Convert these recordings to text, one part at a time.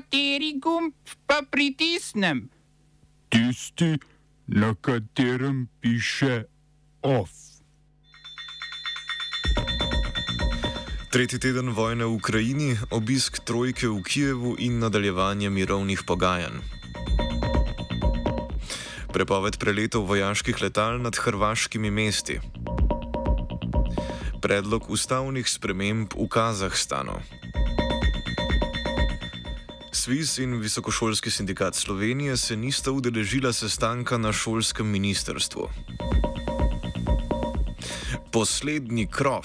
Kateri gumb pa pritisnem? Tisti, na katerem piše OF. Tretji teden vojne v Ukrajini, obisk trojke v Kijevu in nadaljevanje mirovnih pogajanj. Prepoved preletov vojaških letal nad hrvaškimi mesti. Predlog ustavnih sprememb v Kazahstanu. Sviz in Visokošolski sindikat Slovenije se nista udeležila sestanka na šolskem ministrstvu. Poslednji krov.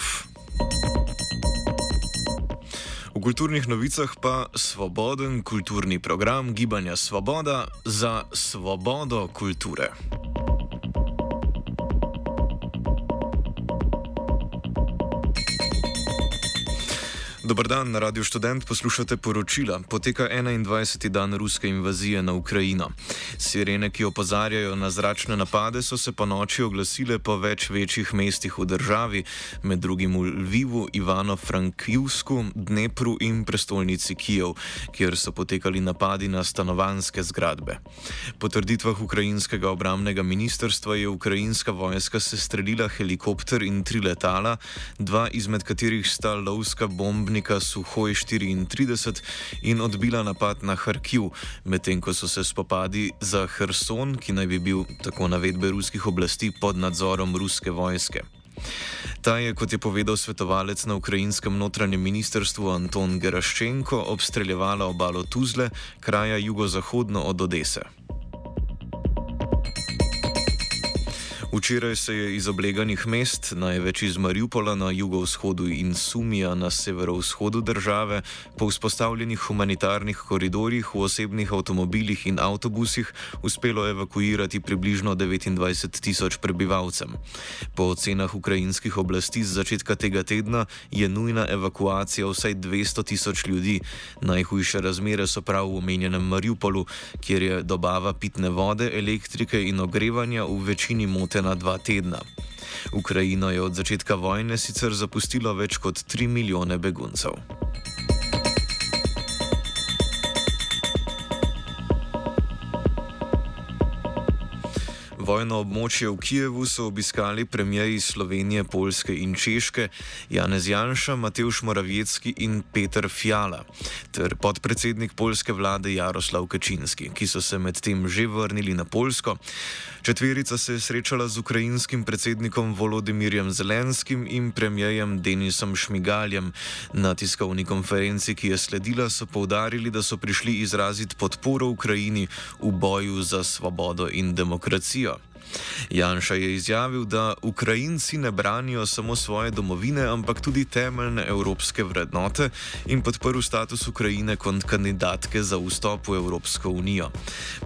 V kulturnih novicah pa svoboden kulturni program Gibanja Svoboda za svobodo kulture. Dobr dan, na Radio Student poslušate poročila. Poteka 21. dan ruske invazije na Ukrajino. Sirene, ki opozarjajo na zračne napade, so se po noči oglasile po več večjih mestih v državi, med drugim v Lvivu, Ivano-Frankivsku, Dnepru in prestolnici Kijev, kjer so potekali napadi na stanovanske zgradbe. Po trditvah ukrajinskega obramnega ministrstva je ukrajinska vojska sestrelila helikopter in tri letala, dva izmed katerih sta lovska bombna oklepnika Suhoj 34 in odbila napad na Harkiv, medtem ko so se spopadi za Herson, ki naj bi bil, tako navedbe ruskih oblasti, pod nadzorom ruske vojske. Ta je, kot je povedal svetovalec na ukrajinskem notranjem ministrstvu Anton Geraščenko, obstreljevala obalo Tuzle, kraja jugozahodno od Odese. Včeraj se je iz obleganih mest, največ iz Mariupola na jugovzhodu in Sumija na severovzhodu države, po vzpostavljenih humanitarnih koridorjih v osebnih avtomobilih in avtobusih uspelo evakuirati približno 29 tisoč prebivalcem. Po ocenah ukrajinskih oblasti z začetka tega tedna je nujna evakuacija vsaj 200 tisoč ljudi. Najhujše razmere so prav v omenjenem Mariupolu, kjer je dobava pitne vode, elektrike in ogrevanja v večini motena na dva tedna. Ukrajino je od začetka vojne sicer zapustilo več kot 3 milijone beguncev. Vojno območje v Kijevu so obiskali premijeji Slovenije, Polske in Češke Janez Janša, Mateusz Moravjecki in Peter Fjala ter podpredsednik polske vlade Jaroslav Kačinski, ki so se medtem že vrnili na Polsko. Četverica se je srečala z ukrajinskim predsednikom Volodimirjem Zelenskim in premijejem Denisom Šmigaljem. Na tiskovni konferenci, ki je sledila, so povdarili, da so prišli izraziti podporo Ukrajini v boju za svobodo in demokracijo. Janša je izjavil, da Ukrajinci ne branijo samo svoje domovine, ampak tudi temeljne evropske vrednote in podprl status Ukrajine kot kandidatke za vstop v Evropsko unijo.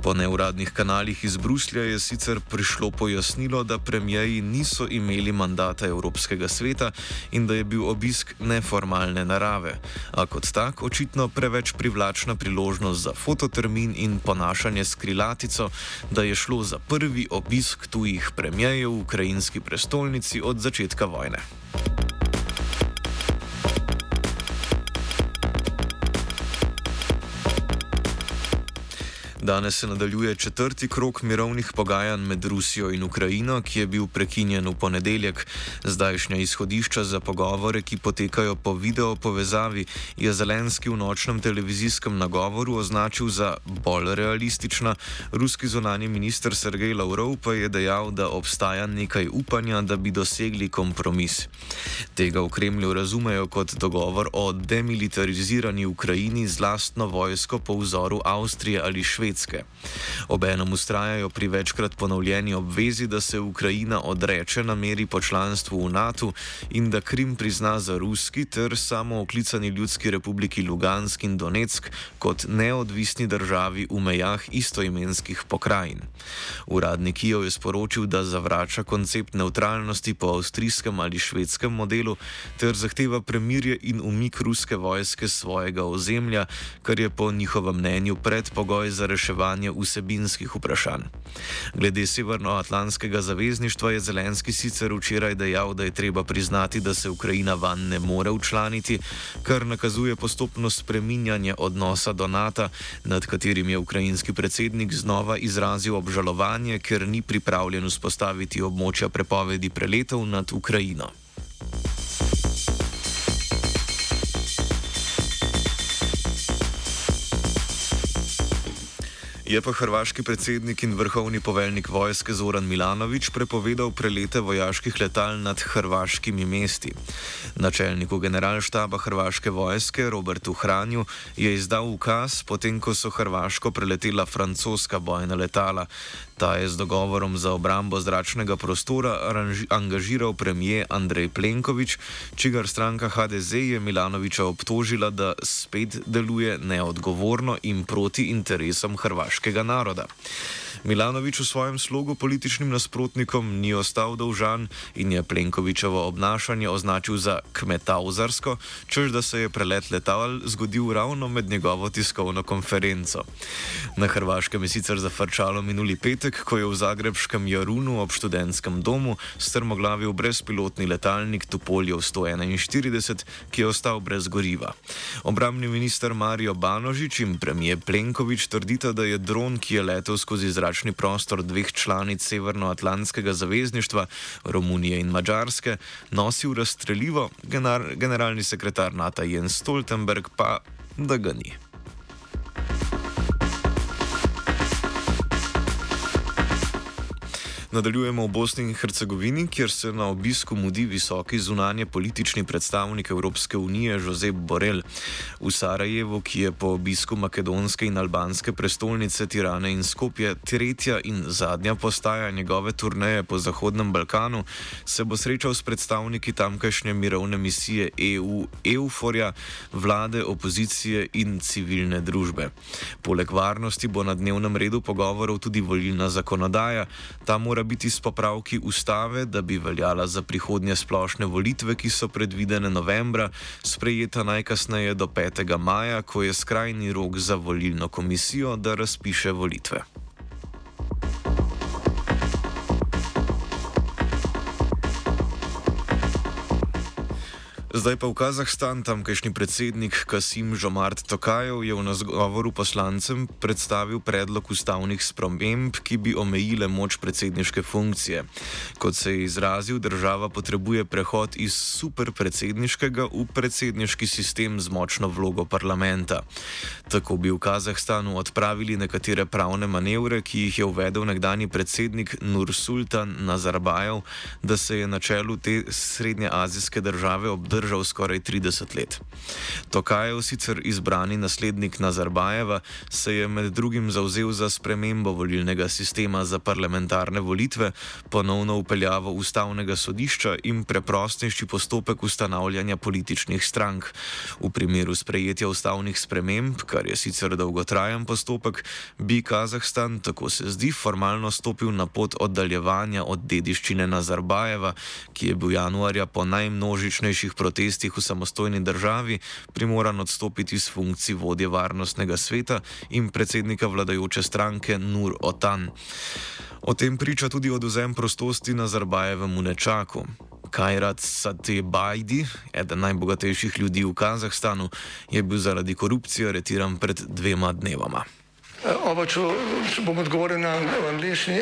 Po neuradnih kanalih iz Bruslja je sicer prišlo pojasnilo, da premijeji niso imeli mandata Evropskega sveta in da je bil obisk neformalne narave, a kot tak očitno preveč privlačna priložnost za fototermin in ponašanje s krilatico, da je šlo za prvi obisk obisk tujih premijejev v ukrajinski prestolnici od začetka vojne. Danes se nadaljuje četrti krok mirovnih pogajanj med Rusijo in Ukrajino, ki je bil prekinjen v ponedeljek. Zdajšnja izhodišča za pogovore, ki potekajo po video povezavi, je Zelenski v nočnem televizijskem nagovoru označil za bolj realistična. Ruski zunani minister Sergej Lavrov pa je dejal, da obstaja nekaj upanja, da bi dosegli kompromis. Tega v Kremlju razumejo kot dogovor o demilitarizirani Ukrajini z lastno vojsko po vzoru Avstrije ali Švedske. Švedske. Obenem ustrajajo pri večkrat ponovljeni obvezi, da se Ukrajina odreče nameri po članstvu v NATO in da Krim prizna za ruski ter samo oklicani ljudski republiki Lugansk in Donetsk kot neodvisni državi v mejah istoimenskih pokrajin. Uradnik Kijev je sporočil, da zavrača koncept neutralnosti po avstrijskem ali švedskem modelu ter zahteva premirje in umik ruske vojske svojega ozemlja, kar je po njihovem mnenju predpogoj za rešitev reševanje vsebinskih vprašanj. Glede Severnoatlantskega zavezništva je Zelenski sicer včeraj dejal, da je treba priznati, da se Ukrajina van ne more učlaniti, kar nakazuje postopno spreminjanje odnosa do NATO, nad katerim je ukrajinski predsednik znova izrazil obžalovanje, ker ni pripravljen vzpostaviti območja prepovedi preletov nad Ukrajino. Je pa hrvaški predsednik in vrhovni poveljnik vojske Zoran Milanovič prepovedal prelete vojaških letal nad hrvaškimi mesti. Načelniku generalštaba hrvaške vojske Robertu Hranju je izdal ukaz, potem ko so Hrvaško preletela francoska bojna letala. Ta je z dogovorom za obrambo zračnega prostora angažiral premije Andrej Plenković, čigar stranka HDZ je Milanoviča obtožila, da spet deluje neodgovorno in proti interesom hrvaškega naroda. Milanovič v svojem slogu političnim nasprotnikom ni ostal dolžan in je Plenkovičevo obnašanje označil za kmetavzarsko, čež da se je prelet letal zgodil ravno med njegovo tiskovno konferenco. Na Hrvaškem je sicer zafrčalo minuli petek, ko je v Zagrebskem Jarunu ob študentskem domu strmoglavil brezpilotni letalnik Tupoljev 141, ki je ostal brez goriva. Obramni minister Mario Banožič in premije Plenkovič trdita, da je dron, ki je letel skozi zračni prostor dveh članic Severnoatlantskega zavezništva, Romunije in Mačarske, nosil razstrelivo, generalni sekretar NATO Jens Stoltenberg pa da ga ni. Nadaljujemo v Bosni in Hercegovini, kjer se na obisku mudi visoki zunanje politični predstavnik Evropske unije Josep Borel. V Sarajevu, ki je po obisku makedonske in albanske prestolnice Tirane in Skopje tretja in zadnja postaja njegove turneje po Zahodnem Balkanu, se bo srečal s predstavniki tamkajšnje mirovne misije EU, EUFORJA, vlade, opozicije in civilne družbe. Poleg varnosti bo na dnevnem redu pogovorov tudi volilna zakonodaja mora biti s popravki ustave, da bi veljala za prihodnje splošne volitve, ki so predvidene novembra, sprejeta najkasneje do 5. maja, ko je skrajni rok za volilno komisijo, da razpiše volitve. Zdaj pa v Kazahstan, tamkajšnji predsednik Kasim Žomart Tokajev je v nagovoru poslancem predstavil predlog ustavnih sprememb, ki bi omejile moč predsedniške funkcije. Kot se je izrazil, država potrebuje prehod iz superpredsedniškega v predsedniški sistem z močno vlogo parlamenta. Tako bi v Kazahstanu odpravili nekatere pravne manevre, ki jih je uvedel nekdani predsednik Nursultan Nazarbajev, da se je na čelu te srednjeazijske države obdržal držal skoraj 30 let. Tokajev, sicer izbrani naslednik Nazarbajeva, se je med drugim zauzel za spremembo volilnega sistema za parlamentarne volitve, ponovno upeljavo ustavnega sodišča in preprostejši postopek ustanavljanja političnih strank. V primeru sprejetja ustavnih sprememb, kar je sicer dolgotrajen postopek, bi Kazahstan, tako se zdi, formalno stopil na pot oddaljevanja od dediščine Nazarbajeva, ki je bil januarja po najmnožičnejših protestih protestih v samostojni državi primoran odstopiti z funkcij vodje varnostnega sveta in predsednika vladajoče stranke Nur Otan. O tem priča tudi oduzem prostosti na Zarbajevem Unečaku. Kajrat Satebajdi, eden najbogatejših ljudi v Kazahstanu, je bil zaradi korupcije aretiran pred dvema dnevama. Oba, če bom odgovoril na angliški.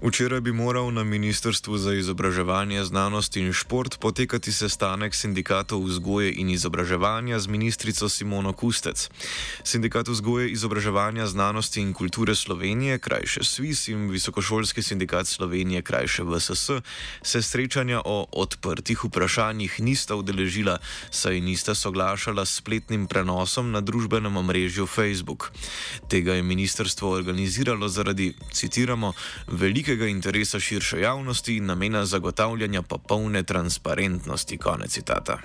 Včeraj bi moral na Ministrstvu za izobraževanje, znanost in šport potekati sestanek sindikatov vzgoje in izobraževanja z ministrico Simono Kustec. Sindikat vzgoje, izobraževanja, znanosti in kulture Slovenije, krajše SWIS in Visokošolski sindikat Slovenije, krajše VSS, se srečanja o odprtih vprašanjih nista udeležila, saj nista soglašala s spletnim prenosom na družbenem omrežju Facebook. Tega je ministrstvo organiziralo zaradi, citiramo, velike velikega interesa širše javnosti in namena zagotavljanja popolne transparentnosti. Konec citata.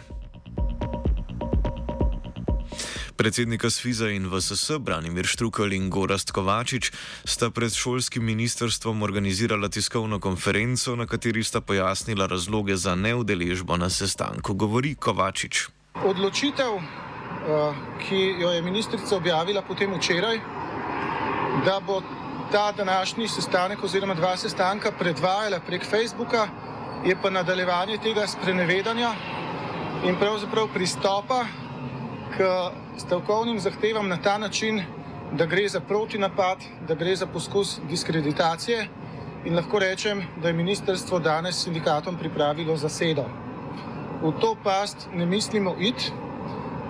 Predsednika Sviza in VSS Branimir Štrukel in Gorast Kovačič sta pred šolskim ministrstvom organizirala tiskovno konferenco, na kateri sta pojasnila razloge za neudeležbo na sestanku. Govori Kovačič. Odločitev, eh, ki jo je ministrica objavila potem včeraj, da bo ta današnji sestanek oziroma dva sestanka predvajala prek Facebooka, je pa nadaljevanje tega sprenevedanja in pravzaprav pristopa k stavkovnim zahtevam na ta način, da gre za protinapad, da gre za poskus diskreditacije in lahko rečem, da je ministrstvo danes sindikatom pripravilo zasedo. V to past ne mislimo iti,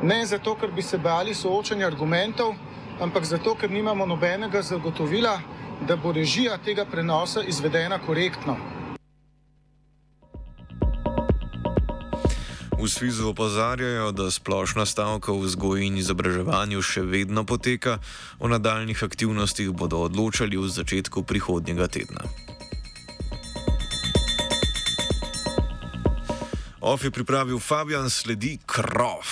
ne zato, ker bi se bali soočanja argumentov, ampak zato, ker nimamo nobenega zagotovila, da bo režija tega prenosa izvedena korektno. V Svizu opozarjajo, da splošna stavka v vzgoji in izobraževanju še vedno poteka, o nadaljnih aktivnostih bodo odločali v začetku prihodnjega tedna. OF je pripravil Fabian, sledi Krov.